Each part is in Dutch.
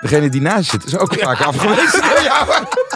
Degene die naast zit is ook vaak afgewezen jou.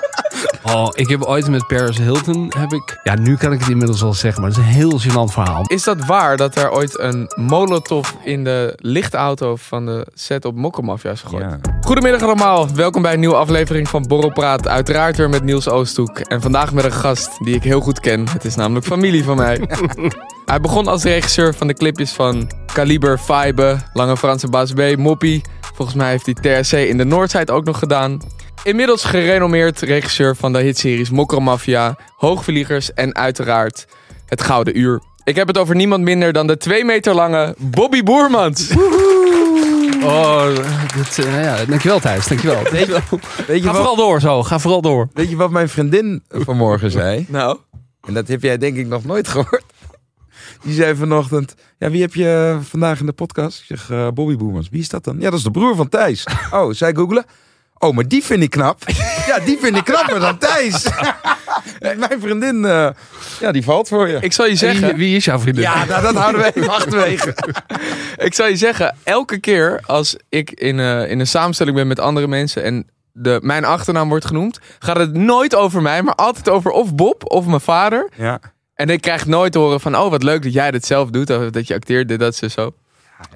Oh, ik heb ooit met Paris Hilton, heb ik... Ja, nu kan ik het inmiddels wel zeggen, maar het is een heel gênant verhaal. Is dat waar dat er ooit een molotov in de lichtauto van de set op Mokkermafia is gegooid? Ja. Goedemiddag allemaal, welkom bij een nieuwe aflevering van Borrelpraat. Uiteraard weer met Niels Oosthoek. En vandaag met een gast die ik heel goed ken. Het is namelijk familie van mij. Hij begon als regisseur van de clipjes van Kaliber, Vibe, Lange Franse Baas B, Moppie. Volgens mij heeft hij TRC in de Noordzijde ook nog gedaan. Inmiddels gerenommeerd regisseur van de hitseries Mokkermafia, Hoogvliegers en uiteraard Het Gouden Uur. Ik heb het over niemand minder dan de twee meter lange Bobby Boermans. Oh, dat, eh, ja, dankjewel Thijs, dankjewel. Weet je, weet, je Ga wat, vooral door zo, ga vooral door. weet je wat mijn vriendin vanmorgen zei? Nou, En dat heb jij denk ik nog nooit gehoord. Die zei vanochtend, ja, wie heb je vandaag in de podcast? Ik zeg, eh, Bobby Boemans. Wie is dat dan? Ja, dat is de broer van Thijs. Oh, zij googelen. Oh, maar die vind ik knap. Ja, die vind ik knapper dan Thijs. Mijn vriendin, eh, ja, die valt voor je. ik zal je zeggen, wie is jouw vriendin? Ja, nou, dat houden we even achterwege. ik zal je zeggen, elke keer als ik in, eh, in een samenstelling ben met andere mensen en de, mijn achternaam wordt genoemd, gaat het nooit over mij, maar altijd over of Bob of mijn vader. Ja. En ik krijg nooit te horen van, oh wat leuk dat jij dit zelf doet, of dat je acteert, dit, dat, zo, zo.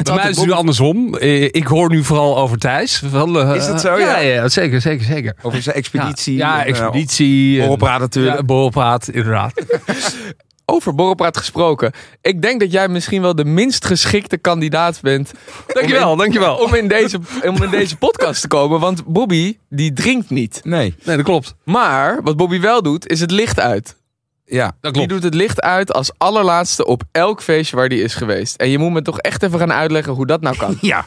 Bij mij is het nu andersom. Eh, Ik hoor nu vooral over Thijs. Eh, Is dat zo? Ja, Ja. ja, zeker, zeker, zeker. Over zijn expeditie. Ja, eh, expeditie. en- borrelpraat natuurlijk. Ja, borrelpraat, inderdaad. Over borrelpraat gesproken. Ik denk dat jij misschien wel de minst geschikte kandidaat bent. Dankjewel, dankjewel. Om in, deze, om in deze podcast te komen. Want Bobby, die drinkt niet. Nee, Nee, dat klopt. Maar wat Bobby wel doet, is het licht uit. Ja. Dat Die klopt. doet het licht uit als allerlaatste op elk feestje waar die is geweest. En je moet me toch echt even gaan uitleggen hoe dat nou kan. Ja.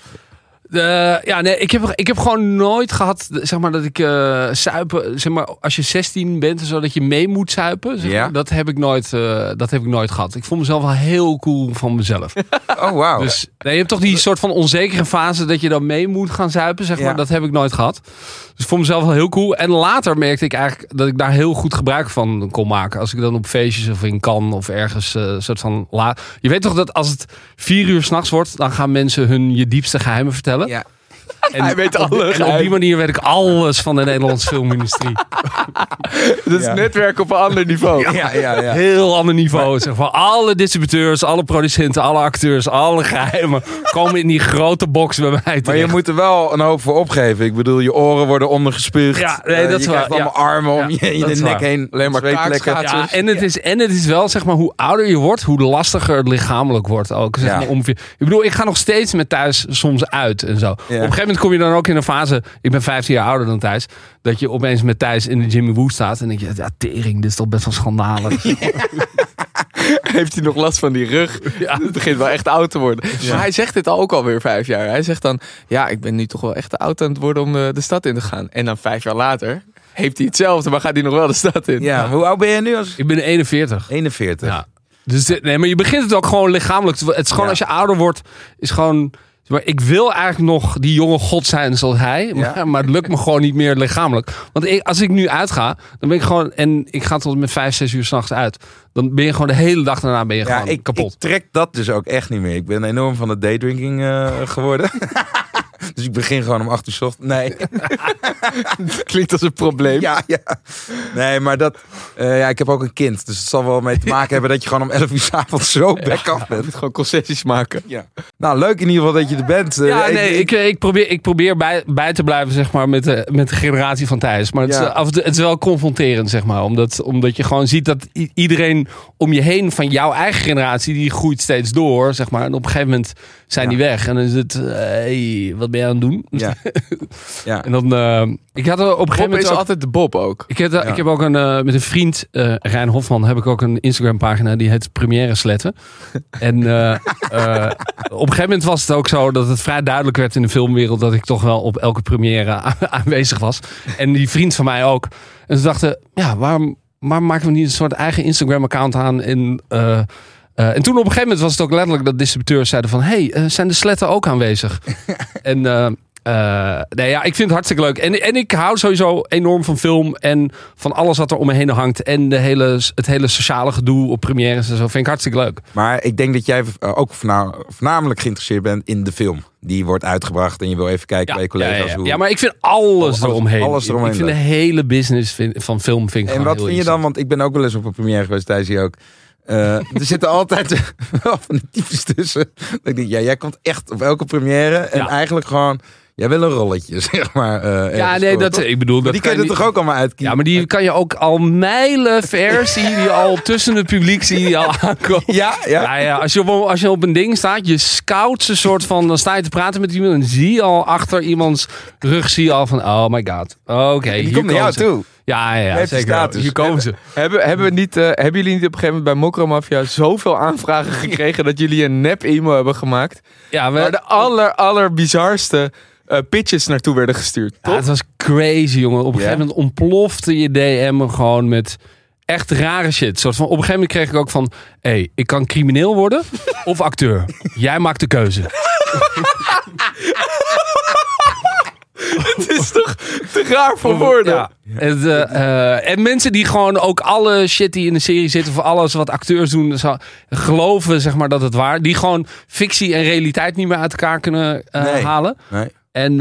Eh, ja, nee, ik heb, ik heb gewoon nooit gehad, zeg maar, dat ik eh suipen, zeg maar, als je 16 bent, zodat je mee moet suipen. Zeg Ja. dat, heb ik nooit, eh, dat heb ik nooit gehad. Ik vond mezelf wel heel cool van mezelf. Oh, wauw. Dus nee, je hebt toch die soort van onzekere fase dat je dan mee moet gaan zuipen, zeg maar. Ja. Dat heb ik nooit gehad. Dus ik vond mezelf wel heel cool. En later merkte ik eigenlijk dat ik daar heel goed gebruik van kon maken. Als ik dan op feestjes of in kan of ergens eh, soort van laat. Je weet toch dat als het vier uur s'nachts wordt, dan gaan mensen hun je diepste geheimen vertellen. Ja. En Hij weet op alle En op die manier weet ik alles van de Nederlandse filmindustrie. Dat is Ja. netwerk op een ander niveau. Ja, ja, ja. Heel ander niveau. Zeg maar. Alle distributeurs, alle producenten, alle acteurs, alle geheimen komen in die grote box bij mij terecht. Maar je moet er wel een hoop voor opgeven. Ik bedoel, je oren worden ondergespuugd. Ja, nee, Eh, dat is je krijgt waar, allemaal armen om Ja, je in dat de is nek waar. heen. Alleen maar kaakschaatsers. Ja, en het, is, en het is wel, zeg maar, hoe ouder je wordt, hoe lastiger het lichamelijk wordt ook. Zeg Ja. maar, ongeveer. Ik bedoel, ik ga nog steeds met thuis soms uit en zo. Op een gegeven moment kom je dan ook in een fase, ik ben 15 jaar ouder dan Thijs, dat je opeens met Thijs in de Jimmy Woo staat en denk je, ja, tering, dit is toch best wel schandalig. Heeft hij nog last van die rug? Ja. Het begint wel echt oud te worden. Maar hij zegt dit al ook alweer vijf jaar. Hij zegt dan, ja, ik ben nu toch wel echt te oud aan het worden om eh, de stad in te gaan. En dan vijf jaar later heeft hij hetzelfde, maar gaat hij nog wel de stad in. Ja, hoe oud ben je nu? Als... ik ben 41. 41. Ja. Dus dit- nee, maar je begint het ook gewoon lichamelijk. Het is gewoon Ja. als je ouder wordt, is gewoon. Maar ik wil eigenlijk nog die jonge god zijn zoals hij. Maar, Ja. maar het lukt me gewoon niet meer lichamelijk. Want ik, als ik nu uitga, dan ben ik gewoon. En ik ga tot met vijf, zes uur s'nachts uit. Dan ben je gewoon de hele dag daarna ben je Ja, gewoon ik, kapot. ik trek dat dus ook echt niet meer. Ik ben enorm van de daydrinking eh, geworden. dus ik begin gewoon om 8 uur 's ochtends. Nee. Klinkt als een probleem. ja, ja. Nee, maar dat... eh, ja, ik heb ook een kind. Dus het zal wel mee te maken hebben dat je gewoon om 11 uur 's avonds zo back af bent. gewoon concessies maken. Ja. Nou, leuk in ieder geval dat je er bent. Eh, Ja, nee, ik, ik probeer, ik probeer bij, bij te blijven zeg maar, met, de, met de generatie van Thijs. Maar het, is, Ja. eh, af het is wel confronterend, zeg maar. Omdat, omdat je gewoon ziet dat iedereen om je heen van jouw eigen generatie, die groeit steeds door, zeg maar. En op een gegeven moment zijn Ja. die weg. En dan is het, eh, hey, wat wat ben je aan het doen? Ja. ja. En dan, eh, ik had er op een gegeven moment is ook- altijd de Bob ook. ik, heb, Ja. ik heb ook een, eh, met een vriend, eh Rijn Hofman, heb ik ook een Instagram pagina die heet Première Sletten. en op een gegeven moment was het ook zo dat het vrij duidelijk werd in de filmwereld dat ik toch wel op elke première aanwezig was. En die vriend van mij ook. En ze dachten, ja, waarom, waarom maken we niet een soort eigen Instagram account aan en... eh, en toen op een gegeven moment was het ook letterlijk dat distributeurs zeiden van... hey, eh, zijn de sletten ook aanwezig? en eh, nee, ja, ik vind het hartstikke leuk. En, en ik hou sowieso enorm van film en van alles wat er om me heen hangt. En de hele, het hele sociale gedoe op premières en zo vind ik hartstikke leuk. Maar ik denk dat jij ook voorna- voornamelijk geïnteresseerd bent in de film. Die wordt uitgebracht en je wil even kijken bij je collega's. ja, ja. Hoe... ja, maar ik vind alles, Alles- eromheen. alles eromheen Ik vind de hele business van film vind ik En wat vind je dan? Want ik ben ook wel eens op een première geweest, Thijs hier ook. Eh, er zitten altijd van die types tussen. Dat ik denk, ja, jij komt echt op elke première. En Ja. eigenlijk gewoon, jij wil een rolletje, zeg maar. eh, Ja, nee, dat, toch? ik bedoel... Maar Dat die kun je er toch ook allemaal uitkiezen? Ja, maar die kan je ook al mijlen ver zie je die al tussen het publiek zie je die al aankomen. Ja, ja. Ja, ja, als, je op, als je op een ding staat, je scout ze soort van, dan sta je te praten met iemand en zie je al achter iemands rug, zie je al van, oh my god, oké, die hier komt naar jou ze. toe. Ja, ja, ja zeker. Hier komen ze. Hebben, hebben, we niet, eh, hebben jullie niet op een gegeven moment bij Mokromafia zoveel aanvragen gekregen dat jullie een nep-e-mail hebben gemaakt? Ja, we, Waar de aller, aller bizarste eh, pitches naartoe werden gestuurd, ja, het was crazy, jongen. Op een gegeven moment ontplofte je DM gewoon met echt rare shit. Soort van, op een gegeven moment kreeg ik ook van, hé, hey, ik kan crimineel worden of acteur. Jij maakt de keuze. Het is toch te raar voor woorden? Ja. Het, eh, eh, en mensen die gewoon ook alle shit die in de serie zitten, voor alles wat acteurs doen, geloven zeg maar dat het waar. Die gewoon fictie en realiteit niet meer uit elkaar kunnen eh, Nee. halen. Nee. En,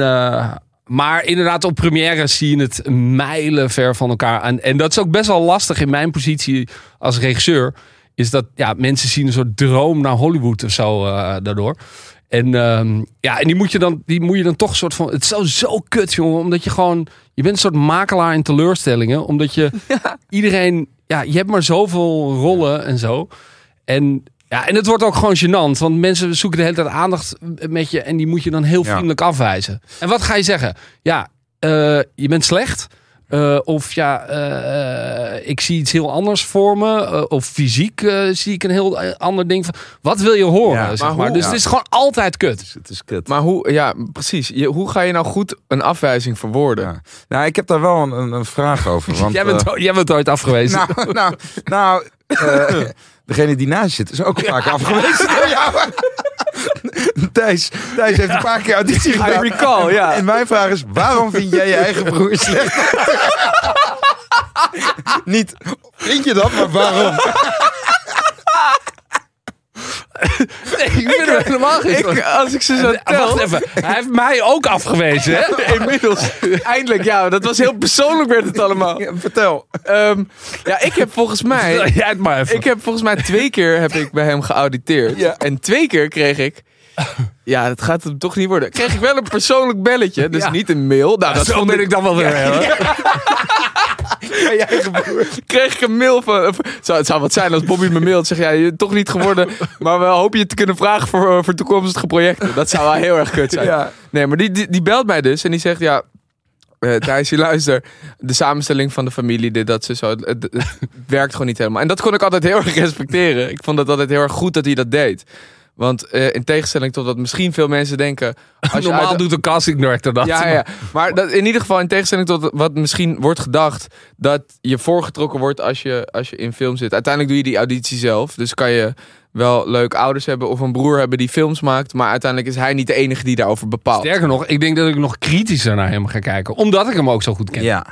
maar inderdaad, op première zie je het mijlen ver van elkaar. En, en dat is ook best wel lastig in mijn positie als regisseur. Is dat ja, mensen zien een soort droom naar Hollywood of zo daardoor. En, ehm, ja, en die moet je dan, die moet je dan toch een soort van. Het is zo, zo kut, jongen. Omdat je gewoon. Je bent een soort makelaar in teleurstellingen. Omdat je iedereen. Ja, je hebt maar zoveel rollen en zo. En, ja, en het wordt ook gewoon gênant. Want mensen zoeken de hele tijd aandacht met je. En die moet je dan heel Ja. vriendelijk afwijzen. En wat ga je zeggen? Ja, eh, je bent slecht. Eh, of ja, eh, ik zie iets heel anders voor me. Eh, of fysiek zie ik een heel ander ding. Wat wil je horen? Ja, zeg maar maar hoe- Dus ja. het is gewoon altijd kut. Het is kut. Maar hoe, ja, precies. Je, hoe ga je nou goed een afwijzing verwoorden? Ja. Nou, ik heb daar wel een, een, een vraag over. Want, jij, bent, jij bent ooit afgewezen. nou, nou, nou degene die naast je zit is ook keer afgewezen door jou. Thijs, Thijs heeft een paar keer auditie gedaan. recall, ja. En mijn vraag is, waarom vind jij je eigen broer slecht? Niet, vind je dat, maar waarom? Nee, ik ben er helemaal geen Ik, als ik ze zo Ah, tel... Wacht even, hij heeft mij ook afgewezen. Hè? Inmiddels. Eindelijk, ja. Dat was heel persoonlijk werd het allemaal. Ja, vertel. Ehm, ja, ik heb volgens mij... Jij het maar even. Ik heb volgens mij twee keer heb ik bij hem geauditeerd. Ja. En twee keer kreeg ik... Ja, dat gaat hem toch niet worden. Kreeg ik wel een persoonlijk belletje. Dus Ja. niet een mail. Nou, dat Zo ben ik dan wel weer. kreeg ik een mail van... of- Zou, het zou wat zijn als Bobby me mailt. Zeg jij, toch niet geworden. Maar we hopen je te kunnen vragen voor, voor toekomstige projecten. Dat zou wel heel erg kut zijn. Ja. Nee, maar die, die, die belt mij dus en die zegt ja. eh Thijs, je luister. De samenstelling van de familie, dit, dat, ze zo. Het, het- het werkt gewoon niet helemaal. En dat kon ik altijd heel erg respecteren. Ik vond het altijd heel erg goed dat hij dat deed. Want eh, in tegenstelling tot wat misschien veel mensen denken. Als je Normaal uit- doet een casting director dat. ja, ja. Maar dat, in ieder geval, in tegenstelling tot wat misschien wordt gedacht, dat je voorgetrokken wordt als je, als je in film zit. Uiteindelijk doe je die auditie zelf. Dus kan je wel leuk ouders hebben of een broer hebben die films maakt. Maar uiteindelijk is hij niet de enige die daarover bepaalt. Sterker nog, ik denk dat ik nog kritischer naar hem ga kijken. Omdat ik hem ook zo goed ken. Ja.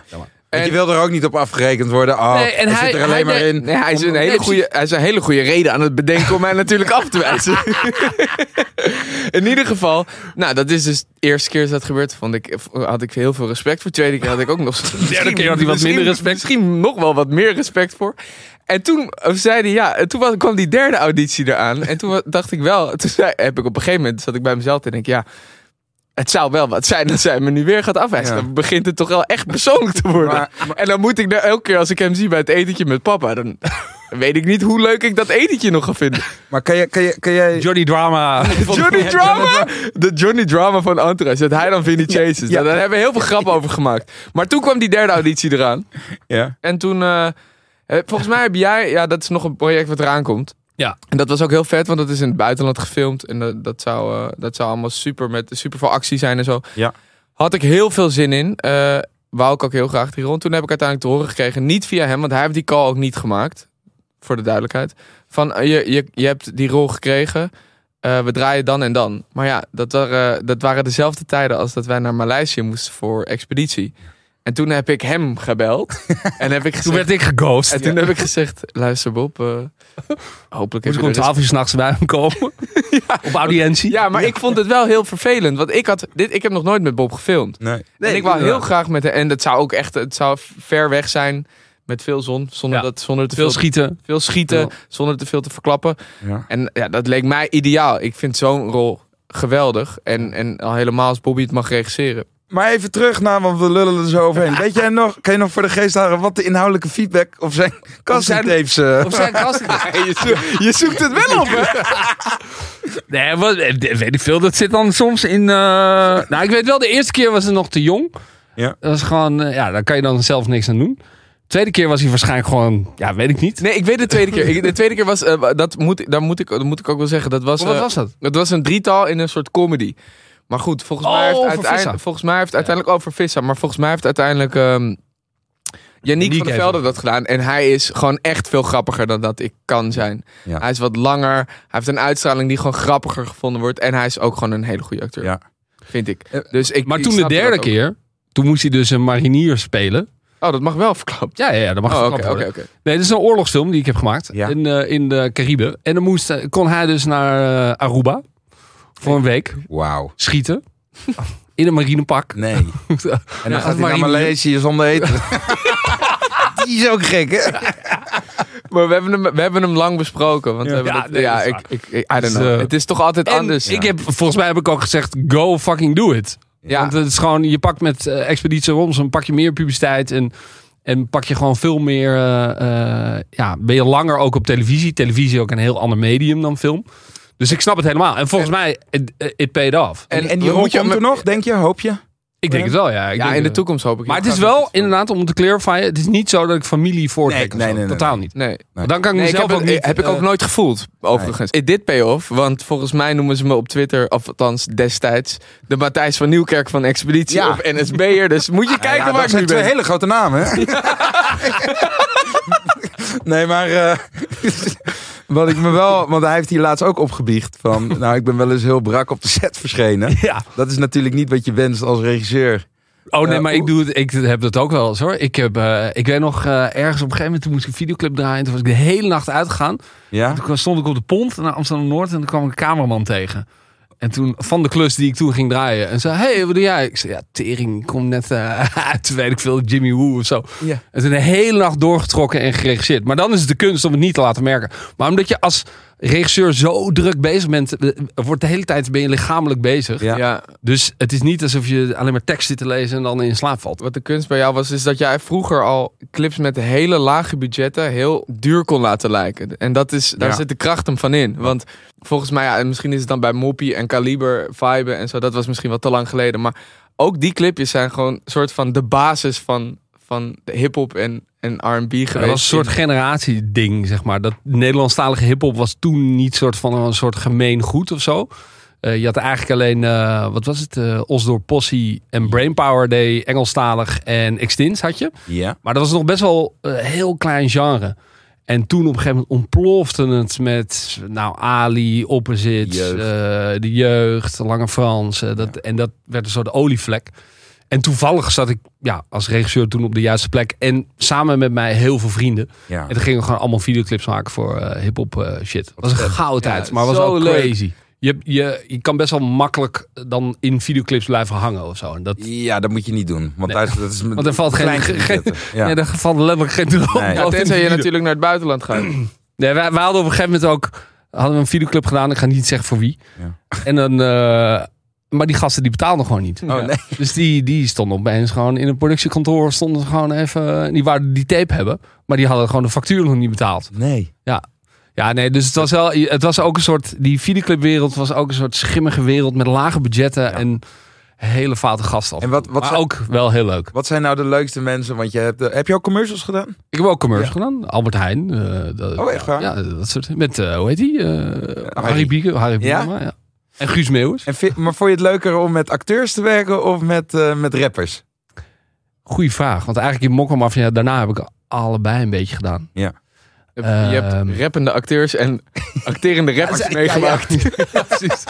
Want je wil er ook niet op afgerekend worden. Oh, Nee, en hij, hij- zit er alleen hij maar in. Nee, hij, is een hele goede, hij is een hele goede reden aan het bedenken om mij natuurlijk af te wijzen. In ieder geval, nou, dat is dus de eerste keer dat dat gebeurt. Vond ik, had ik heel veel respect voor. Tweede keer had ik ook nog. De derde keer had hij wat minder respect. Misschien nog wel wat meer respect voor. En toen zei hij, ja, en toen kwam die derde auditie eraan. En toen dacht ik wel, toen zei, heb ik op een gegeven moment, zat ik bij mezelf te denken, ja. Het zou wel wat zijn dat zij me nu weer gaat afwijzen. Ja. Dan begint het toch wel echt persoonlijk te worden. Maar- En dan moet ik daar elke keer als ik hem zie bij het etentje met papa, dan weet ik niet hoe leuk ik dat etentje nog ga vinden. Maar kan, je, kan, je, kan jij... Johnny Drama. Johnny Drama? De Johnny Drama van Entourage. Dat hij dan Vinnie Chases. Ja. Daar hebben we heel veel grappen over gemaakt. Maar toen kwam die derde auditie eraan. Ja. En toen, eh, eh, volgens mij heb jij, ja, dat is nog een project wat eraan komt. Ja. En dat was ook heel vet, want dat is in het buitenland gefilmd. En dat, dat, zou, eh, dat zou allemaal super met super veel actie zijn en zo. Ja. Had ik heel veel zin in. Eh, wou ik ook heel graag die rond. Toen heb ik uiteindelijk te horen gekregen, niet via hem, want hij heeft die call ook niet gemaakt. Voor de duidelijkheid. Van eh, je, je, je hebt die rol gekregen. we draaien dan en dan. Maar ja, dat waren, dat waren dezelfde tijden als dat wij naar Maleisië moesten voor expeditie. En toen heb ik hem gebeld. en heb ik Toen gezegd, werd ik geghost. en toen heb ik gezegd, luister Bob, eh, hopelijk Moest heb ik je om 12 uur s'nachts bij hem komen. Op audiëntie. Ja, maar ik vond het wel heel vervelend. Want ik, had, dit, ik heb nog nooit met Bob gefilmd. Nee. en ik wou heel graag met hem. En dat zou ook echt, het zou ver weg zijn met veel zon. Zonder, Ja. dat, zonder te Veel veel, schieten. veel schieten, Ja. zonder te veel te verklappen. Ja. En ja, dat leek mij ideaal. Ik vind zo'n rol geweldig. En, en al helemaal als Bobby het mag regisseren. Maar even terug naar, want we lullen er zo overheen. Weet jij nog, kan je nog voor de geest houden wat de inhoudelijke feedback of zijn castingtapes... eh, Of zijn je, zoekt, je zoekt het wel op, hè? Nee, wat, eh, weet ik veel. Dat zit dan soms in... eh, Nou, ik weet wel, de eerste keer was het nog te jong. Ja. Dat was gewoon... ja, daar kan je dan zelf niks aan doen. De tweede keer was hij waarschijnlijk gewoon... Ja, weet ik niet. Nee, ik weet de tweede keer. De tweede keer was, dat, moet, daar moet ik, dat moet ik ook wel zeggen. Dat was, Wat was dat? Het was een drietal in een soort comedy. Maar goed, volgens Oh, mij heeft over uiteindelijk, volgens mij heeft uiteindelijk over Vissa. Maar volgens mij heeft uiteindelijk ehm Yannick van der heeft Velde dat gedaan. En hij is gewoon echt veel grappiger dan dat ik kan zijn. Ja. Hij is wat langer. Hij heeft een uitstraling die gewoon grappiger gevonden wordt. En hij is ook gewoon een hele goede acteur. Ja. Vind ik. Eh, Dus ik Maar ik toen de derde keer... Toen moest hij dus een marinier spelen. Oh, dat mag wel verklapt. Ja, ja, ja dat mag Oh, verklapt oké, oké, worden. Nee, dit is een oorlogsfilm die ik heb gemaakt. Ja. In, eh, in de Cariben. En dan moest, eh, kon hij dus naar Aruba. Voor een week. Wauw. Schieten. In een marinepak. Nee. En dan Ja, gaat hij naar marinier. Maleisië zonder eten. Die is ook gek, hè? Maar we hebben, hem, we hebben hem lang besproken. Want Ja. we hebben Ja, het- nee, ja, ik, ik, ik, I don't Dus, know. eh, het is toch altijd En anders. ik heb, volgens mij heb ik ook gezegd, go fucking do it. ja. Want het is gewoon, je pakt met eh, Expeditie Robinson, pak je meer publiciteit en, en pak je gewoon veel meer, eh, ja, ben je langer ook op televisie. Televisie ook een heel ander medium dan film. Dus ik snap het helemaal. En volgens mij, it, it paid off. En, en die rol moeten- komt er nog, denk je? Hoop je? Ik denk het wel, ja. Ik ja, denk in de het. toekomst hoop ik. Maar het is wel, dat het- inderdaad, om te clarifyen, het is niet zo dat ik familie voortrek. Nee, nee, nee, nee, Totaal niet. Nee. Want dan kan ik Nee, ik mezelf heb, ook het- niet... heb ik ook eh, nooit gevoeld, overigens. Dit payoff, want volgens mij noemen ze me op Twitter, of althans destijds, de Matthijs van Nieuwkerk van Expeditie Ja. of NSB'er. Dus moet je kijken ja, waar dat ik zijn nu twee ben. hele grote namen, hè? nee, maar... eh, wat ik me wel... Want hij heeft hier laatst ook opgebiecht van... Nou, ik ben wel eens heel brak op de set verschenen. Ja. Dat is natuurlijk niet wat je wenst als regisseur. Oh nee, Eh, maar ik, doe het, ik heb dat ook wel eens hoor. Ik, heb, eh, ik weet nog, eh, ergens op een gegeven moment toen moest ik een videoclip draaien. Toen was ik de hele nacht uitgegaan. Ja? Toen stond ik op de pont naar Amsterdam-Noord en toen kwam ik een cameraman tegen. En toen, van de klus die ik toen ging draaien. En zei, hey, wat doe jij? Ik zei, ja, tering, kom net eh, uit, weet ik veel, Jimmy Woo of zo. Ja. En toen de hele nacht doorgetrokken en geregisseerd. Maar dan is het de kunst om het niet te laten merken. Maar omdat je als regisseur zo druk bezig bent, eh, wordt de hele tijd ben je lichamelijk bezig. Ja. Ja, Dus het is niet alsof je alleen maar tekst zit te lezen en dan in slaap valt. wat de kunst bij jou was, is dat jij vroeger al clips met hele lage budgetten heel duur kon laten lijken. En dat is, daar Ja. zit de kracht hem van in. Want volgens mij, ja, en misschien is het dan bij Moppie en Kaliber, Vibe en zo, dat was misschien wel te lang geleden. Maar ook die clipjes zijn gewoon een soort van de basis van, van de hip-hop en, en RB geweest. Dat was een soort generatieding, zeg maar. Dat Nederlandstalige hip-hop was toen niet soort van een soort gemeen goed of zo. Eh, je had eigenlijk alleen, eh, wat was het? eh Osdoor Posse en Brainpower deed Engelstalig en Extins had je. Ja. Maar dat was nog best wel een heel klein genre. En toen op een gegeven moment ontplofte het met nou, Ali, Opposite, Jeugd. eh, de jeugd, Lange Frans. dat, En dat werd een soort olievlek. En toevallig zat ik ja, als regisseur toen op de juiste plek. En samen met mij heel veel vrienden. ja. En toen gingen we gewoon allemaal videoclips maken voor eh hip-hop eh, shit. Dat was een gouden Ja, tijd, maar was ook leuk. crazy. Je, je, je kan best wel makkelijk dan in videoclips blijven hangen of zo. En dat, Ja, dat moet je niet doen. Want, Nee. thuis, dat is met Want er valt geen- geen- ja. Ja. daar valt letterlijk geen droom. Nee. Ja, tenzij je natuurlijk naar het buitenland gaat. Nee, wij, wij hadden op een gegeven moment ook hadden we een videoclip gedaan. Ik ga niet zeggen voor wie. Ja. En dan, eh, maar die gasten die betaalden gewoon niet. Oh nee. Dus die, die stonden opeens gewoon in een productiekantoor. Stonden ze gewoon even. Die wouden die tape hebben. Maar die hadden gewoon de factuur nog niet betaald. Nee. Ja, nee, dus het was wel. Het was ook een soort. Die videoclipwereld was ook een soort schimmige wereld met lage budgetten en hele foute gasten. En wat, wat, maar zijn, ook wel heel leuk. wat zijn nou de leukste mensen? Want je hebt, eh, heb je ook commercials gedaan? Ik heb ook commercials gedaan. Albert Heijn. eh, dat- Oh, echt waar? Ja, dat soort. Met, eh, hoe heet die? Eh, Harry Bieke. Harry Ja? Ja? En Guus Meeuwis. En vind- maar vond je het leuker om met acteurs te werken of met, eh, met rappers? Goeie vraag. Want eigenlijk in Mokkermafia, daarna heb ik allebei een beetje gedaan. Je hebt, je hebt Ehm. rappende acteurs en acterende rappers Ja, ja, meegemaakt. Precies.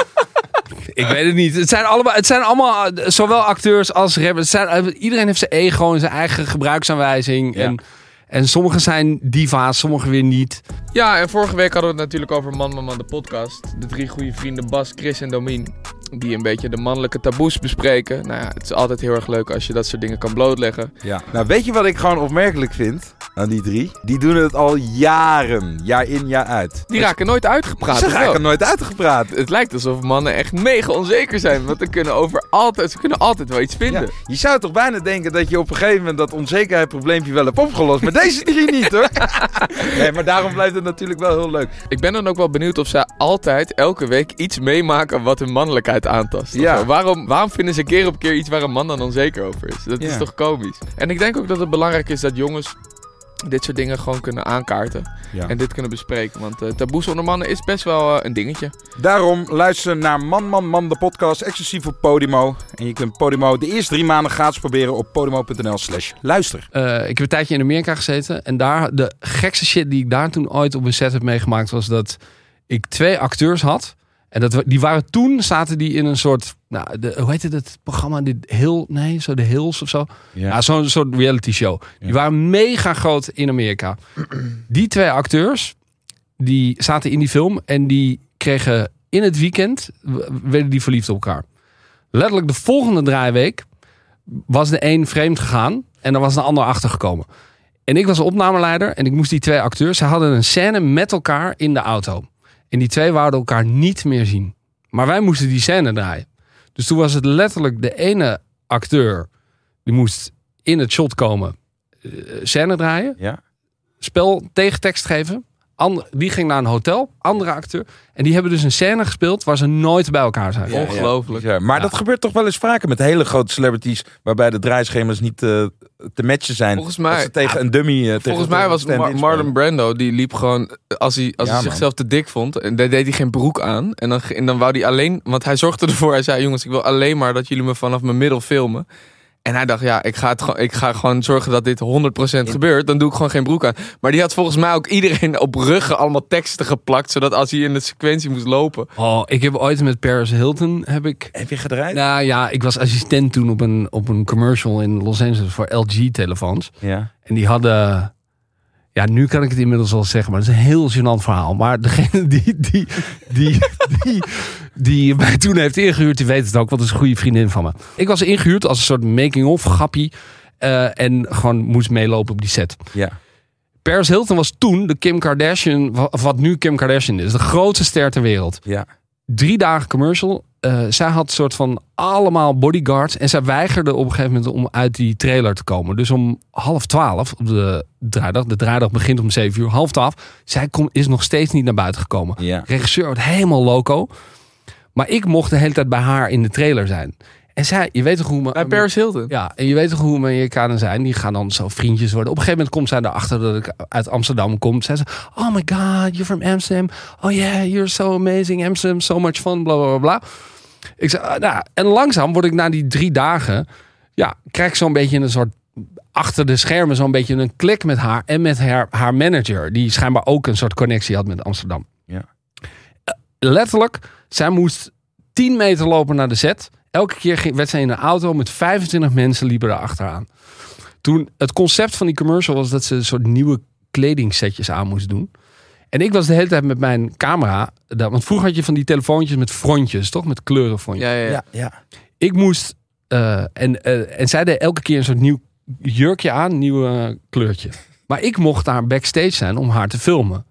Ik weet het niet. Het zijn, allemaal, het zijn allemaal eh, zowel acteurs als rappers. Het zijn, eh, iedereen heeft zijn ego en zijn eigen gebruiksaanwijzing. Ja. En, en sommige zijn diva's, sommige weer niet. Ja, en vorige week hadden we het natuurlijk over Man Man Man, de podcast. De drie goede vrienden Bas, Chris en Domien. Die een beetje de mannelijke taboes bespreken. Nou ja, het is altijd heel erg leuk als je dat soort dingen kan blootleggen. Ja. Nou, weet je wat ik gewoon opmerkelijk vind aan die drie? Die doen het al jaren, jaar in, jaar uit. Die raken nooit uitgepraat. Ze raken nooit uitgepraat. Het lijkt alsof mannen echt mega onzeker zijn. Want ze kunnen, over altijd, ze kunnen altijd wel iets vinden. Ja. Je zou toch bijna denken dat je op een gegeven moment dat onzekerheidsprobleempje wel hebt opgelost. Maar deze drie niet hoor. Nee, maar daarom blijft het natuurlijk wel heel leuk. Ik ben dan ook wel benieuwd of zij altijd, elke week, iets meemaken wat hun mannelijkheid aantast. Of Ja. Waarom, waarom vinden ze keer op keer iets waar een man dan onzeker over is? Dat is toch komisch? En ik denk ook dat het belangrijk is dat jongens dit soort dingen gewoon kunnen aankaarten. Ja. En dit kunnen bespreken. Want eh taboes onder mannen is best wel eh, een dingetje. Daarom luister naar Man Man Man de podcast exclusief op Podimo. En je kunt Podimo de eerste drie maanden gratis proberen op podimo.nl slash luister. Eh, ik heb een tijdje in Amerika gezeten. En daar, de gekste shit die ik daar toen ooit op een set heb meegemaakt... was dat ik twee acteurs had. En dat, die waren toen, zaten die in een soort... Nou, de, hoe heette het programma? De Hill, nee, zo de Hills of zo. Ja, zo'n soort reality show. Die Ja. waren mega groot in Amerika. Die twee acteurs, die zaten in die film en die kregen in het weekend, werden die verliefd op elkaar. Letterlijk de volgende draaiweek was de een vreemd gegaan en er was een ander achtergekomen. En ik was de opnameleider en ik moest die twee acteurs, ze hadden een scène met elkaar in de auto. En die twee wouden elkaar niet meer zien. Maar wij moesten die scène draaien. Dus toen was het letterlijk de ene acteur die moest in het shot komen, eh, scène draaien, Ja. spel tegentekst geven. Ander, die ging naar een hotel, andere acteur. En die hebben dus een scène gespeeld waar ze nooit bij elkaar zijn. Ja, Ongelooflijk. Ja, maar Ja. dat gebeurt toch wel eens vaker met hele grote celebrities... waarbij de draaischema's niet eh, te matchen zijn. Volgens mij, ze tegen een dummy... eh, tegen- volgens mij was Mar-. Marlon Brando, die liep gewoon, als hij, als Ja, hij zichzelf te dik vond, en daar deed hij geen broek aan. En dan, en dan wou hij alleen, want hij zorgde ervoor, hij zei, jongens, ik wil alleen maar dat jullie me vanaf mijn middel filmen. En hij dacht, ja, ik ga, het gewoon, ik ga gewoon zorgen dat dit 100% gebeurt. Dan doe ik gewoon geen broek aan. Maar die had volgens mij ook iedereen op ruggen allemaal teksten geplakt. Zodat als hij in de sequentie moest lopen. Oh, ik heb ooit met Paris Hilton heb ik. Heb je gedraaid? Nou ja, ik was assistent toen op een, op een commercial in Los Angeles voor LG telefoons. Ja. En die hadden. Ja, nu kan ik het inmiddels wel zeggen, maar het is een heel gênant verhaal. Maar degene die, die, die, die, die mij toen heeft ingehuurd, die weet het ook, want het is een goede vriendin van me. Ik was ingehuurd als een soort making-of grappie. eh, en gewoon moest meelopen op die set. Ja. Paris Hilton was toen de Kim Kardashian, of wat nu Kim Kardashian is, de grootste ster ter wereld. Ja. Drie dagen commercial. Eh, zij had een soort van allemaal bodyguards. En zij weigerde op een gegeven moment om uit die trailer te komen. Dus om half twaalf op de draaidag. De draaidag begint om zeven uur. Half twaalf. Zij kom, is nog steeds niet naar buiten gekomen. Ja. De regisseur wordt helemaal loco. Maar ik mocht de hele tijd bij haar in de trailer zijn. En zij, je weet toch hoe... Bij Paris Hilton. Ja, en je weet toch hoe Amerikanen zijn. Die gaan dan zo vriendjes worden. Op een gegeven moment komt zij erachter dat ik uit Amsterdam kom. Zij zegt, oh my god, you're from Amsterdam. Oh yeah, you're so amazing. Amsterdam, so much fun, bla bla bla. bla. Ik zeg, ah, nou, en langzaam word ik na die drie dagen... Ja, krijg ik zo'n beetje een soort... Achter de schermen zo'n beetje een klik met haar. En met haar, haar manager. Die schijnbaar ook een soort connectie had met Amsterdam. Ja. Eh, letterlijk, zij moest 10 meter lopen naar de set. Elke keer ging, werd zij in een auto met 25 mensen liepen er achteraan. Toen het concept van die commercial was dat ze een soort nieuwe kledingsetjes aan moest doen. En ik was de hele tijd met mijn camera. daar- Want vroeger had je van die telefoontjes met frontjes, toch? Met kleurenfrontjes. Ja, ja, ja. Ja. ja. Ik moest. eh, en, eh, en zij deed elke keer een soort nieuw jurkje aan, nieuw kleurtje. Maar ik mocht daar backstage zijn om haar te filmen.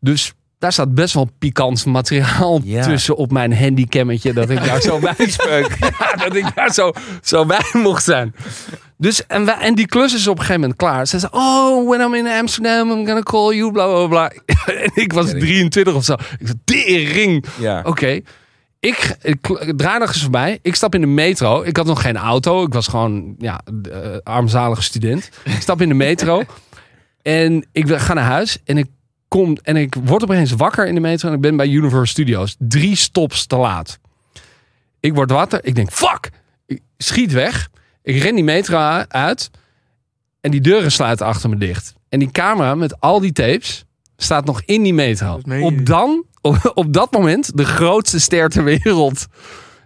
Dus Daar staat best wel pikant materiaal Ja. tussen op mijn handycammetje. Dat ik daar zo bij ja, dat ik daar zo, zo bij mocht zijn. Dus, en, wij, en die klus is op een gegeven moment klaar. Ze zei, oh, when I'm in Amsterdam, I'm gonna call you, bla bla bla. En ik was 23 of zo. Ik zei, tering. Ja. Oké. Ik, ik, ik draai nog eens voorbij. Ik stap in de metro. Ik had nog geen auto. Ik was gewoon ja, eh, armzalige student. Ik stap in de metro. en ik ga naar huis. En ik, kom, en ik word opeens wakker in de metro. En ik ben bij Universal Studios. Drie stops te laat. Ik word wakker. Ik denk, fuck. Ik schiet weg. Ik ren die metro uit. En die deuren sluiten achter me dicht. En die camera met al die tapes staat nog in die metro. Op dan, op, op dat moment, de grootste ster ter wereld.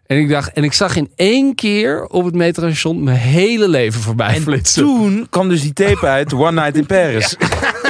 En ik dacht, en ik zag in één keer op het metrostation mijn hele leven voorbij En flitsen. toen kwam dus die tape uit, One Night in Paris.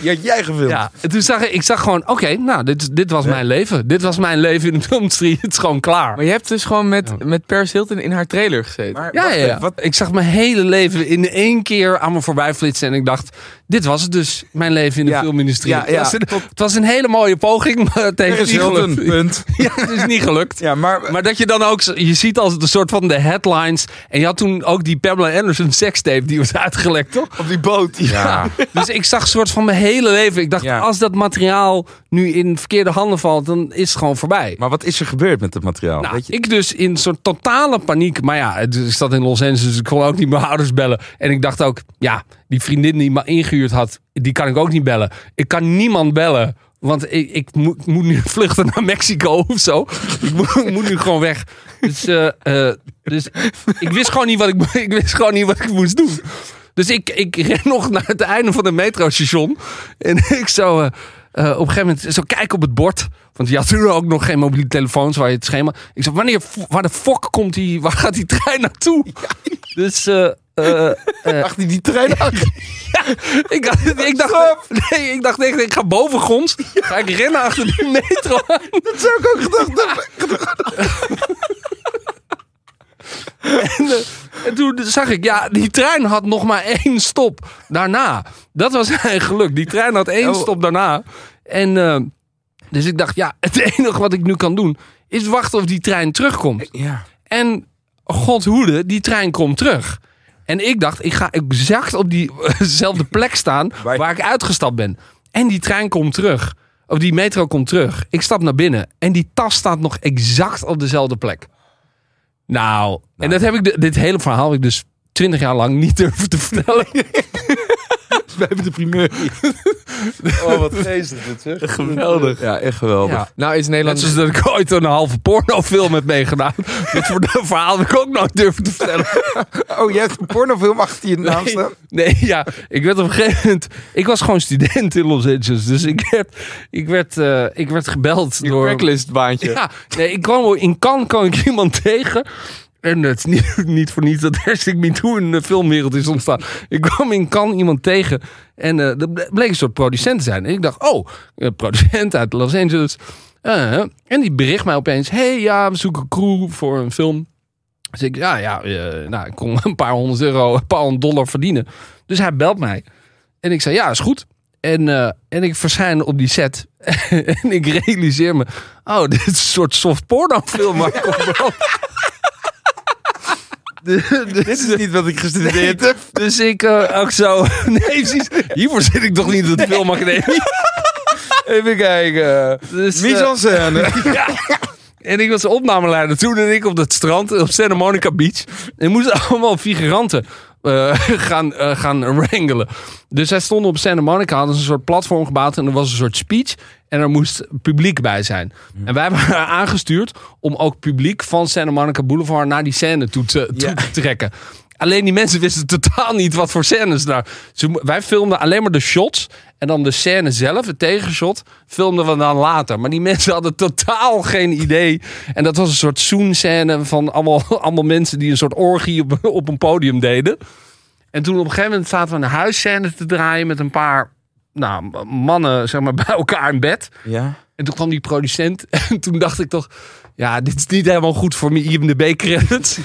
Die had jij gefilmd. Ja, en toen zag ik, ik zag gewoon, oké, nou, dit, dit was mijn leven. Dit was mijn leven in de filmindustrie. Het is gewoon klaar. Maar je hebt dus gewoon met, met Paris Hilton in haar trailer gezeten. Maar Ja, wacht ja, ja. Wat, Ik zag mijn hele leven in één keer aan me voorbij flitsen. En ik dacht, dit was het dus, mijn leven in de Ja, filmindustrie. ja, ja. Het, was een, het was een hele mooie poging, maar Paris niet Hilton, gelukt. punt. Ja, het is niet gelukt. Ja, maar, Maar dat je dan ook, je ziet als een soort van de headlines. En je had toen ook die Pamela Anderson sekstape die was uitgelekt, toch? Op die boot. ja. Dus ik zag een soort van mijn hele leven. Ik dacht, als dat materiaal nu in verkeerde handen valt, dan is het gewoon voorbij. maar wat is er gebeurd met het materiaal? Nou, Weet je? ik dus in een soort totale paniek. Maar ja, ik zat in Los Angeles, dus ik kon ook niet mijn ouders bellen. En ik dacht ook, ja, die vriendin die me ingehuurd had, die kan ik ook niet bellen. Ik kan niemand bellen. Want ik, ik moet, nu vluchten naar Mexico of zo. Ik moet, ik moet nu gewoon weg. Dus, eh, eh, dus ik wist gewoon niet wat ik, ik wist gewoon niet wat ik moest doen. Dus ik, ik ren nog naar het einde van het metrostation. En ik zo eh, eh, op een gegeven moment zo kijken op het bord. Want je had toen ook nog geen mobiele telefoons waar je het schema. Ik zei, wanneer, waar de fok komt die, waar gaat die trein naartoe? Dus eh, Achter die trein achter. ik, dacht, ik, dacht, nee, ik dacht echt, ik ga bovengronds. Ga ik rennen achter die metro aan. Dat zou ik ook gedacht hebben. En, eh, en toen zag ik, ja, die trein had nog maar één stop daarna. Dat was zijn geluk. Die trein had één Oh. stop daarna. En eh, dus ik dacht, ja, het enige wat ik nu kan doen is wachten of die trein terugkomt. Ja. En god hoede, die trein komt terug. En ik dacht, ik ga exact op diezelfde plek staan Waar- waar ik uitgestapt ben. En die trein komt terug. Of die metro komt terug. Ik stap naar binnen. En die tas staat nog exact op dezelfde plek. Nou, en dat heb ik, dit hele verhaal heb ik dus twintig jaar lang niet durven te vertellen. We hebben de primeur. Oh, wat geestig dit zeg. Geweldig. Ja, echt geweldig. Ja. Nou is Net Nederland... zoals dat ik ooit een halve pornofilm heb meegedaan. Dit voor de verhaal heb ik ook nooit durven te vertellen. Oh, jij hebt een pornofilm achter je naam staan? Nee, ja, ik werd op een gegeven moment... Ik was gewoon student in Los Angeles. Dus ik werd, ik werd, eh, ik werd gebeld Je door... Craigslist baantje. Ja, nee, ik kwam in Cannes kwam ik iemand tegen. En het is niet, niet voor niets dat hashtag MeToo in de filmwereld is ontstaan. Ik kwam in Cannes iemand tegen. En eh dat ble- bleek een soort producent te zijn. En ik dacht, oh, producent uit Los Angeles. Eh, en die bericht mij opeens. hey, ja, we zoeken crew voor een film. Dus ik, ja, ja, eh, nou, ik kon een paar honderd euro, een paar honderd dollar verdienen. Dus hij belt mij. En ik zei, ja, is goed. En, en ik verschijn op die set. en ik realiseer me, oh, dit is een soort soft porno film. brand. Dus- Dit is niet wat ik gestudeerd heb. Dus ik eh, ook zo, nee precies, hiervoor zit ik toch niet op de filmacademie. Even kijken. Dus, eh, en ja. En ik was de opnameleider toen en ik op het strand op Santa Monica Beach. En moesten allemaal figuranten eh, gaan, eh, gaan wrangelen. Dus zij stonden op Santa Monica, hadden ze een soort platform gebouwd en er was een soort speech. En er moest publiek bij zijn. En wij waren aangestuurd om ook publiek van Santa Monica Boulevard naar die scène toe te, toe Ja. te trekken. Alleen die mensen wisten totaal niet wat voor scènes daar. Ze, wij filmden alleen maar de shots. En dan de scène zelf, het tegenshot, filmden we dan later. Maar die mensen hadden totaal geen idee. En dat was een soort zoenscène van allemaal, allemaal mensen die een soort orgie op, op een podium deden. En toen op een gegeven moment zaten we een huisscène te draaien met een paar nou, mannen zeg maar, bij elkaar in bed. Ja. En toen kwam die producent. En toen dacht ik toch, ja, dit is niet helemaal goed voor mijn IMDb credits.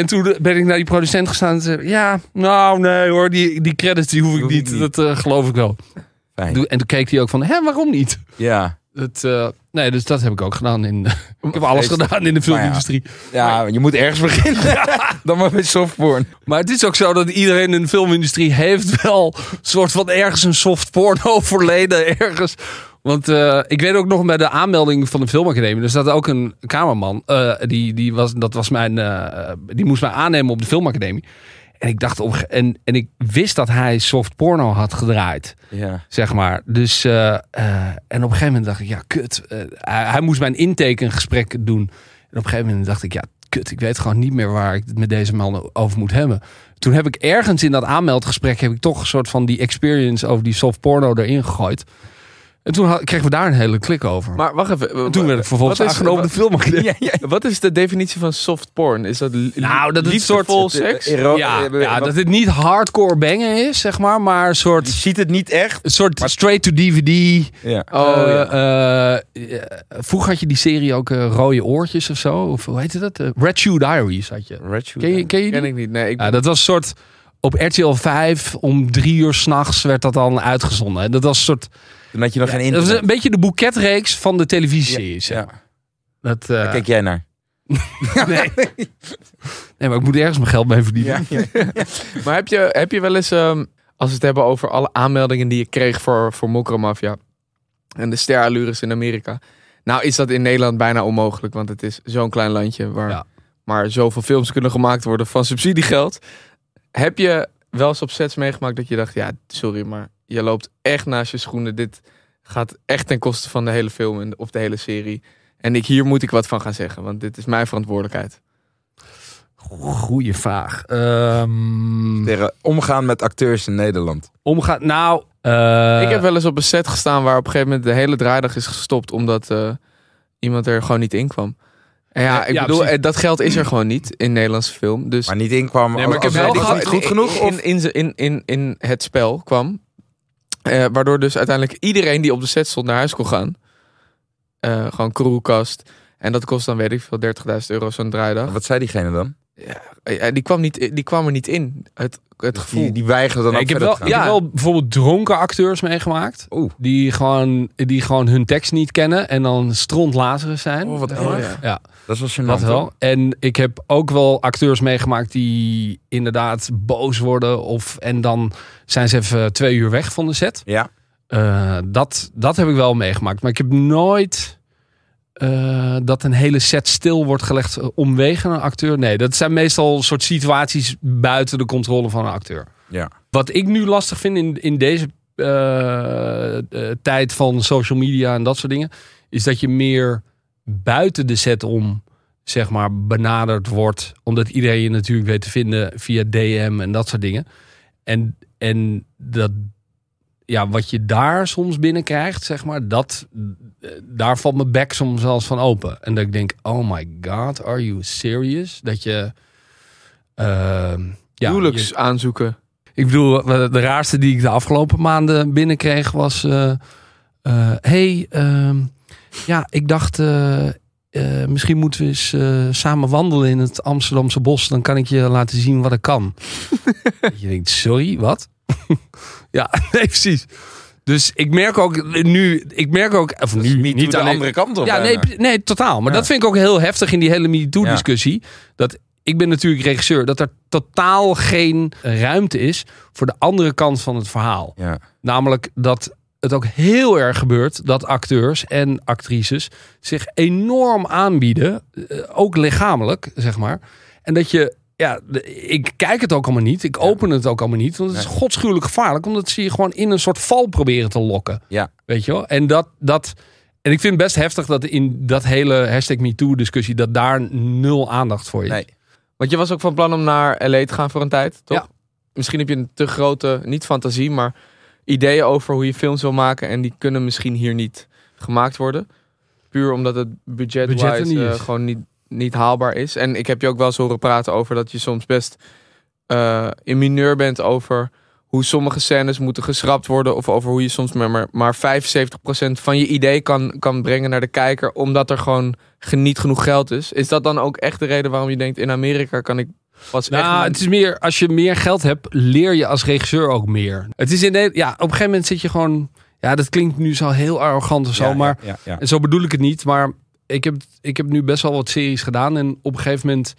En toen ben ik naar die producent gestaan en zei, ja, nou nee hoor, die, die credits die hoef ik Hoef niet. niet. Dat eh, geloof ik wel. Fijn. En toen keek hij ook van, hè, waarom niet? Ja. Het, eh, nee, dus dat heb ik ook gedaan. In, ik heb alles gedaan in de filmindustrie. Ja, je moet ergens beginnen. Dan maar met softporn. Maar het is ook zo dat iedereen in de filmindustrie heeft wel een soort van ergens een soft porno verleden. Ergens. Want eh, ik weet ook nog bij de aanmelding van de filmacademie. Er staat ook een cameraman. eh, die, die, was, dat was mijn, eh, die moest mij aannemen op de filmacademie. En ik dacht op, en, en ik wist dat hij soft porno had gedraaid. Ja. Zeg maar. Dus, en op een gegeven moment dacht ik, ja, kut. Hij, hij moest mijn intake een gesprek doen. En op een gegeven moment dacht ik, ja, kut. Ik weet gewoon niet meer waar ik het met deze man over moet hebben. Toen heb ik ergens in dat aanmeldgesprek, heb ik toch een soort van die experience over die soft porno erin gegooid. En toen had- kregen we daar een hele klik over. Maar wacht even. en toen werd ik vervolgens wat is- aangenomen op de filmacademie. Wat is de definitie van soft porn? Is dat Nou, dat is een liefdevol soort- seks? Ero- Ja, eh, ja, wat- dat het niet hardcore bangen is, zeg maar, maar een Je soort, ziet het niet echt. een soort straight to DVD. Ja. Oh, Eh, ja. eh, eh, vroeger had je die serie ook eh, Rode Oortjes of zo. Of hoe heette dat? Eh, Red Shoe Diaries had je. Red Shoe. Ken je, ken je die? Ken ik niet. Nee, ik dat was een soort... Op RTL 5 om drie uur s'nachts werd dat dan uitgezonden. En Dat was een soort... Toen had je nog geen dat internet. was een beetje de boeketreeks van de televisieseries. ja. Dat, eh, Daar kijk jij naar. nee. nee, maar ik moet ergens mijn geld mee verdienen. Ja. Maar heb je, heb je wel eens, ehm, als we het hebben over alle aanmeldingen die je kreeg voor, voor Mokromafia en de sterallures in Amerika. Nou is dat in Nederland bijna onmogelijk, want het is zo'n klein landje waar Ja. maar zoveel films kunnen gemaakt worden van subsidiegeld. Heb je wel eens op sets meegemaakt dat je dacht, ja, sorry, maar je loopt echt naast je schoenen. Dit gaat echt ten koste van de hele film of de hele serie. En ik, hier moet ik wat van gaan zeggen, want dit is mijn verantwoordelijkheid. Goeie vraag. Ehm omgaan met acteurs in Nederland. omgaan... Nou... eh, Ik heb wel eens op een set gestaan waar op een gegeven moment de hele draaidag is gestopt omdat eh, iemand er gewoon niet in kwam. En ja, Ja, ik ja, bedoel, precies. eh, dat geld is er gewoon niet in Nederlandse film. Dus Maar niet inkwam Nee, maar ik heb wel gehad- niet goed genoeg? in, Of? in, in, in, in, in het spel kwam. Eh, waardoor dus uiteindelijk iedereen die op de set stond naar huis kon gaan. Eh, gewoon crewcast. En dat kost dan, weet ik veel, 30.000 euro zo'n draaidag. Wat zei diegene dan? Eh, die, kwam niet, die kwam er niet in. Het, het gevoel. Die, die weigerde dan ook ik heb verder wel, te ik gaan. heb wel bijvoorbeeld dronken acteurs meegemaakt. Oeh. Die gewoon, die gewoon hun tekst niet kennen en dan strontlazeren zijn. Oh, wat erg. ja. Ja, Dat was je dat wel. En ik heb ook wel acteurs meegemaakt die inderdaad boos worden. Of, en dan zijn ze even twee uur weg van de set. Ja. Eh, dat, dat heb ik wel meegemaakt. Maar ik heb nooit eh, dat een hele set stil wordt gelegd eh, omwege een acteur. Nee, dat zijn meestal soort situaties buiten de controle van een acteur. Ja. Wat ik nu lastig vind in, in deze eh, tijd van social media en dat soort dingen, is dat je meer buiten de set om zeg maar benaderd wordt, omdat iedereen je natuurlijk weet te vinden via DM en dat soort dingen. En, en dat, ja, wat je daar soms binnenkrijgt, zeg maar, dat, eh, daar valt mijn bek soms zelfs van open. En dat ik denk, oh my god, are you serious? Dat je, ehm ja, Huwelijks aanzoeken. ik bedoel, de raarste die ik de afgelopen maanden binnenkreeg was... eh, eh, hey, ehm, ja, ik dacht... misschien moeten we eens samen wandelen in het Amsterdamse bos. Dan kan ik je laten zien wat ik kan. je denkt, sorry, wat? ja, nee, precies. Dus ik merk ook nu... Ik merk ook... Of nu, niet de alleen, andere kant op. ja, nee, nee, totaal. Maar Ja. dat vind ik ook heel heftig in die hele MeToo-discussie. Dat ik ben natuurlijk regisseur. Dat er totaal geen ruimte is voor de andere kant van het verhaal. Ja. Namelijk dat het ook heel erg gebeurt dat acteurs en actrices zich enorm aanbieden. eh, Ook lichamelijk, zeg maar. En dat je... Ja, ik kijk het ook allemaal niet. Ik open het ook allemaal niet. Want het is Nee. godschuwelijk gevaarlijk. Omdat ze je gewoon in een soort val proberen te lokken. Ja. Weet je wel? En dat... dat en ik vind het best heftig dat in dat hele hashtag MeToo discussie... dat daar nul aandacht voor is. Nee. Want je was ook van plan om naar LA te gaan voor een tijd, toch? Ja. Misschien heb je een te grote, niet fantasie, maar ideeën over hoe je films wil maken. En die kunnen misschien hier niet gemaakt worden. Puur omdat het Budget niet eh, gewoon niet, niet haalbaar is. En ik heb je ook wel eens horen praten over dat je soms best eh in mineur bent over hoe sommige scènes moeten geschrapt worden. Of over hoe je soms maar, maar, maar 75% van je idee kan, kan brengen naar de kijker. Omdat er gewoon niet genoeg geld is. Is dat dan ook echt de reden waarom je denkt in Amerika kan ik pas echt... Nou, mijn- het is meer, als je meer geld hebt, leer je als regisseur ook meer. Het is in de, ja, op een gegeven moment zit je gewoon Ja, dat klinkt nu zo heel arrogant of zo, Ja, maar... Ja, ja, ja. En zo bedoel ik het niet, maar ik heb, ik heb nu best wel wat series gedaan. En op een gegeven moment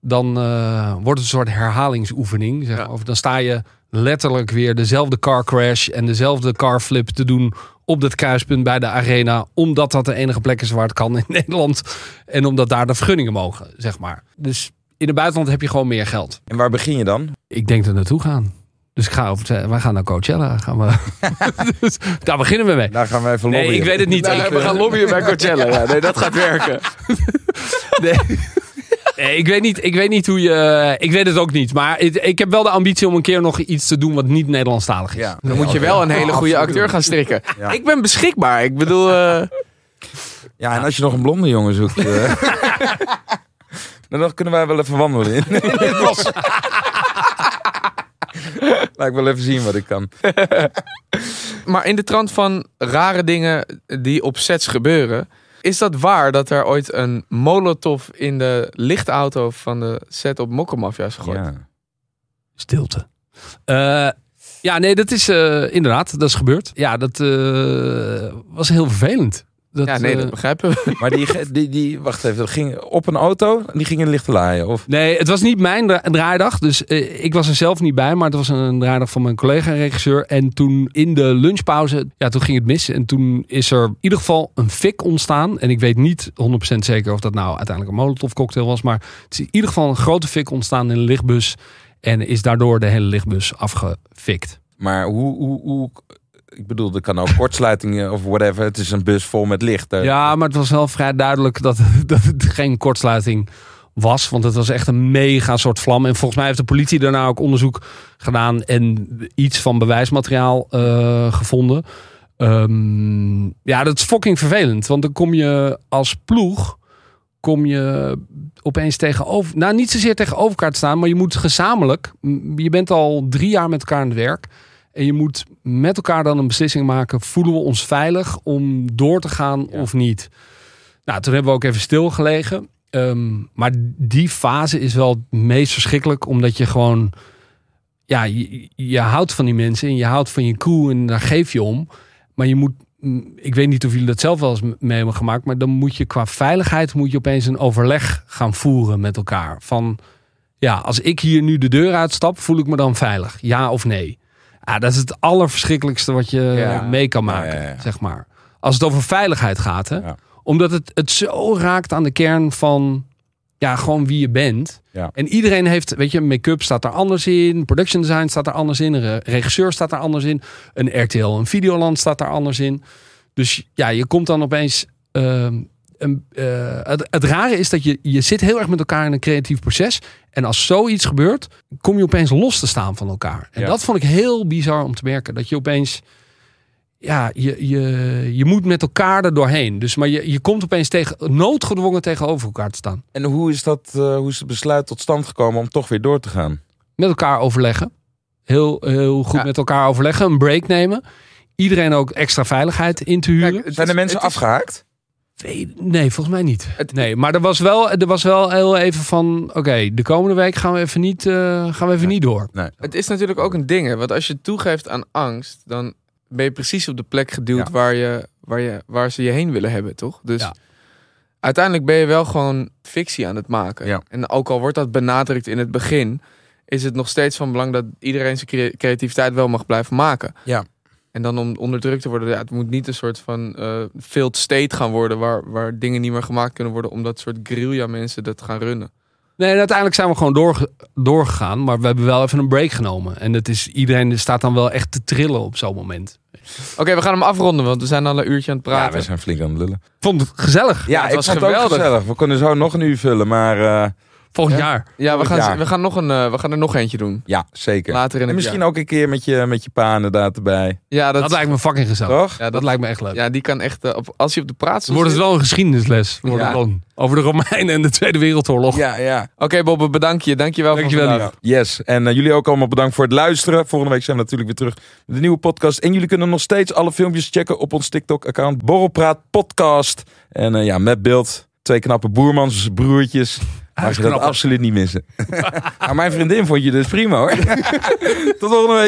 dan eh, wordt het een soort herhalingsoefening. Zeg maar. Ja. Of dan sta je letterlijk weer dezelfde car crash en dezelfde car flip te doen op dat kruispunt bij de arena. Omdat dat de enige plek is waar het kan in Nederland. En omdat daar de vergunningen mogen, zeg maar. Dus in het buitenland heb je gewoon meer geld. En waar begin je dan? Ik denk er naartoe gaan. Dus ik ga over, wij gaan naar Coachella. Gaan we, dus daar beginnen we mee. Daar gaan we even Nee, lobbyen. ik weet het niet. Nou, Ik, we gaan lobbyen bij Coachella. Ja, nee, dat gaat werken. Nee. Nee, ik weet niet, ik weet niet hoe je. Ik weet het ook niet. Maar ik, ik heb wel de ambitie om een keer nog iets te doen wat niet Nederlandstalig is. Ja. Dan moet je wel een hele goede acteur gaan strikken. Ja. Ik ben beschikbaar. Ik bedoel, eh, Ja, en als je nog een blonde jongen zoekt... eh, dan kunnen wij wel even wandelen in, in het bos. Laat ik wel even zien wat ik kan. maar in de trant van rare dingen die op sets gebeuren. Is dat waar dat er ooit een molotov in de lichtauto van de set op Mokkermafia is gegooid? Ja. Stilte. Eh, ja, nee, dat is eh, inderdaad, dat is gebeurd. Ja, dat eh, was heel vervelend. Dat, Ja, nee, eh, dat begrijpen we. Maar die, die, die, wacht even, dat ging op een auto en die ging in lichte laaien. Of, Nee, het was niet mijn dra- draaidag. Dus eh, ik was er zelf niet bij. Maar het was een draaidag van mijn collega-regisseur. En toen in de lunchpauze, ja, toen ging het mis. En toen is er in ieder geval een fik ontstaan. En ik weet niet 100% zeker of dat nou uiteindelijk een molotov cocktail was. Maar het is in ieder geval een grote fik ontstaan in de lichtbus. En is daardoor de hele lichtbus afgefikt. maar hoe, hoe, hoe... Ik bedoel, er kan ook kortsluiting of whatever. Het is een bus vol met licht. Eh, Ja, maar het was wel vrij duidelijk dat, dat het geen kortsluiting was. Want het was echt een mega soort vlam. En volgens mij heeft de politie daarna ook onderzoek gedaan. En iets van bewijsmateriaal eh, gevonden. Ehm, ja, dat is fucking vervelend. Want dan kom je als ploeg... Kom je opeens tegenover... Nou, niet zozeer tegenover elkaar te staan. Maar je moet gezamenlijk... Je bent al drie jaar met elkaar aan het werk. En je moet met elkaar dan een beslissing maken. Voelen we ons veilig om door te gaan Ja. of niet? Nou, toen hebben we ook even stilgelegen. Ehm, maar die fase is wel het meest verschrikkelijk. Omdat je gewoon... Ja, je, je houdt van die mensen. En je houdt van je crew. En daar geef je om. Maar je moet... mm, Ik weet niet of jullie dat zelf wel eens mee hebben gemaakt. Maar dan moet je qua veiligheid... Moet je opeens een overleg gaan voeren met elkaar. Van... Ja, als ik hier nu de deur uitstap, voel ik me dan veilig? Ja of nee? Ja, dat is het allerverschrikkelijkste wat je Ja. mee kan maken, ja, zeg maar. Als het over veiligheid gaat, hè? Omdat het, het zo raakt aan de kern van, ja, gewoon wie je bent. Ja. En iedereen heeft, weet je, make-up staat er anders in, production design staat er anders in, een re- regisseur staat er anders in, een RTL, een Videoland staat er anders in. Dus ja, je komt dan opeens. ehm, een, eh, het, het rare is dat je, je zit heel erg met elkaar in een creatief proces. En als zoiets gebeurt, kom je opeens los te staan van elkaar. En Ja. dat vond ik heel bizar om te merken. Dat je opeens. Ja, je, je, je moet met elkaar er doorheen. Dus, maar je, je komt opeens tegen, noodgedwongen tegenover elkaar te staan. En hoe is, dat, eh, hoe is het besluit tot stand gekomen om toch weer door te gaan? Met elkaar overleggen. Heel, heel goed Ja. met elkaar overleggen. Een break nemen. Iedereen ook extra veiligheid in te huren. Kijk, Zijn de mensen afgehaakt? Nee, nee, volgens mij niet. Nee, maar er was wel, er was wel heel even van... Oké, de komende week gaan we even niet, eh, gaan we even niet door. Nee. Het is natuurlijk ook een ding, hè, want als je toegeeft aan angst, dan ben je precies op de plek geduwd Ja. waar, je, waar, je, waar ze je heen willen hebben, toch? Dus Ja. uiteindelijk ben je wel gewoon fictie aan het maken. Ja. En ook al wordt dat benadrukt in het begin, is het nog steeds van belang dat iedereen zijn crea- creativiteit wel mag blijven maken. Ja. En dan om onderdrukt te worden, ja, het moet niet een soort van eh failed state gaan worden waar, waar dingen niet meer gemaakt kunnen worden omdat soort guerrilla mensen dat gaan runnen. Nee, en uiteindelijk zijn we gewoon doorge- doorgegaan. Maar we hebben wel even een break genomen. En het is, iedereen staat dan wel echt te trillen op zo'n moment. Oké, we gaan hem afronden, want we zijn al een uurtje aan het Ja, praten. wij zijn flink aan het lullen. Ik vond het gezellig. Ja, het ik was vond het ook geweldig. gezellig. We kunnen zo nog een uur vullen, maar eh, Volgend Ja. jaar. Ja, we gaan, we gaan, nog een, eh, we gaan er nog eentje doen. ja, zeker. Later in En het misschien jaar. ook een keer met je, met je pa inderdaad erbij. Ja, dat, Dat, lijkt me fucking gezellig. Toch? ja, Dat, dat, lijkt me echt leuk. ja, die kan echt... eh, op, als je op de praat Dan wordt het wel een geschiedenisles. Wordt Ja. het dan. Over de Romeinen en de Tweede Wereldoorlog. Ja, ja. Oké, Bob, bedank je. Dankjewel voor Dankjewel, vandaag. Yes, en eh, jullie ook allemaal bedankt voor het luisteren. Volgende week zijn we natuurlijk weer terug met de nieuwe podcast. En jullie kunnen nog steeds alle filmpjes checken op ons TikTok-account. Borrelpraat Podcast. En eh, ja, met beeld. Twee knappe boermans, broertjes. Mag je dat absoluut niet missen. maar mijn vriendin vond je dus prima hoor. Tot volgende week.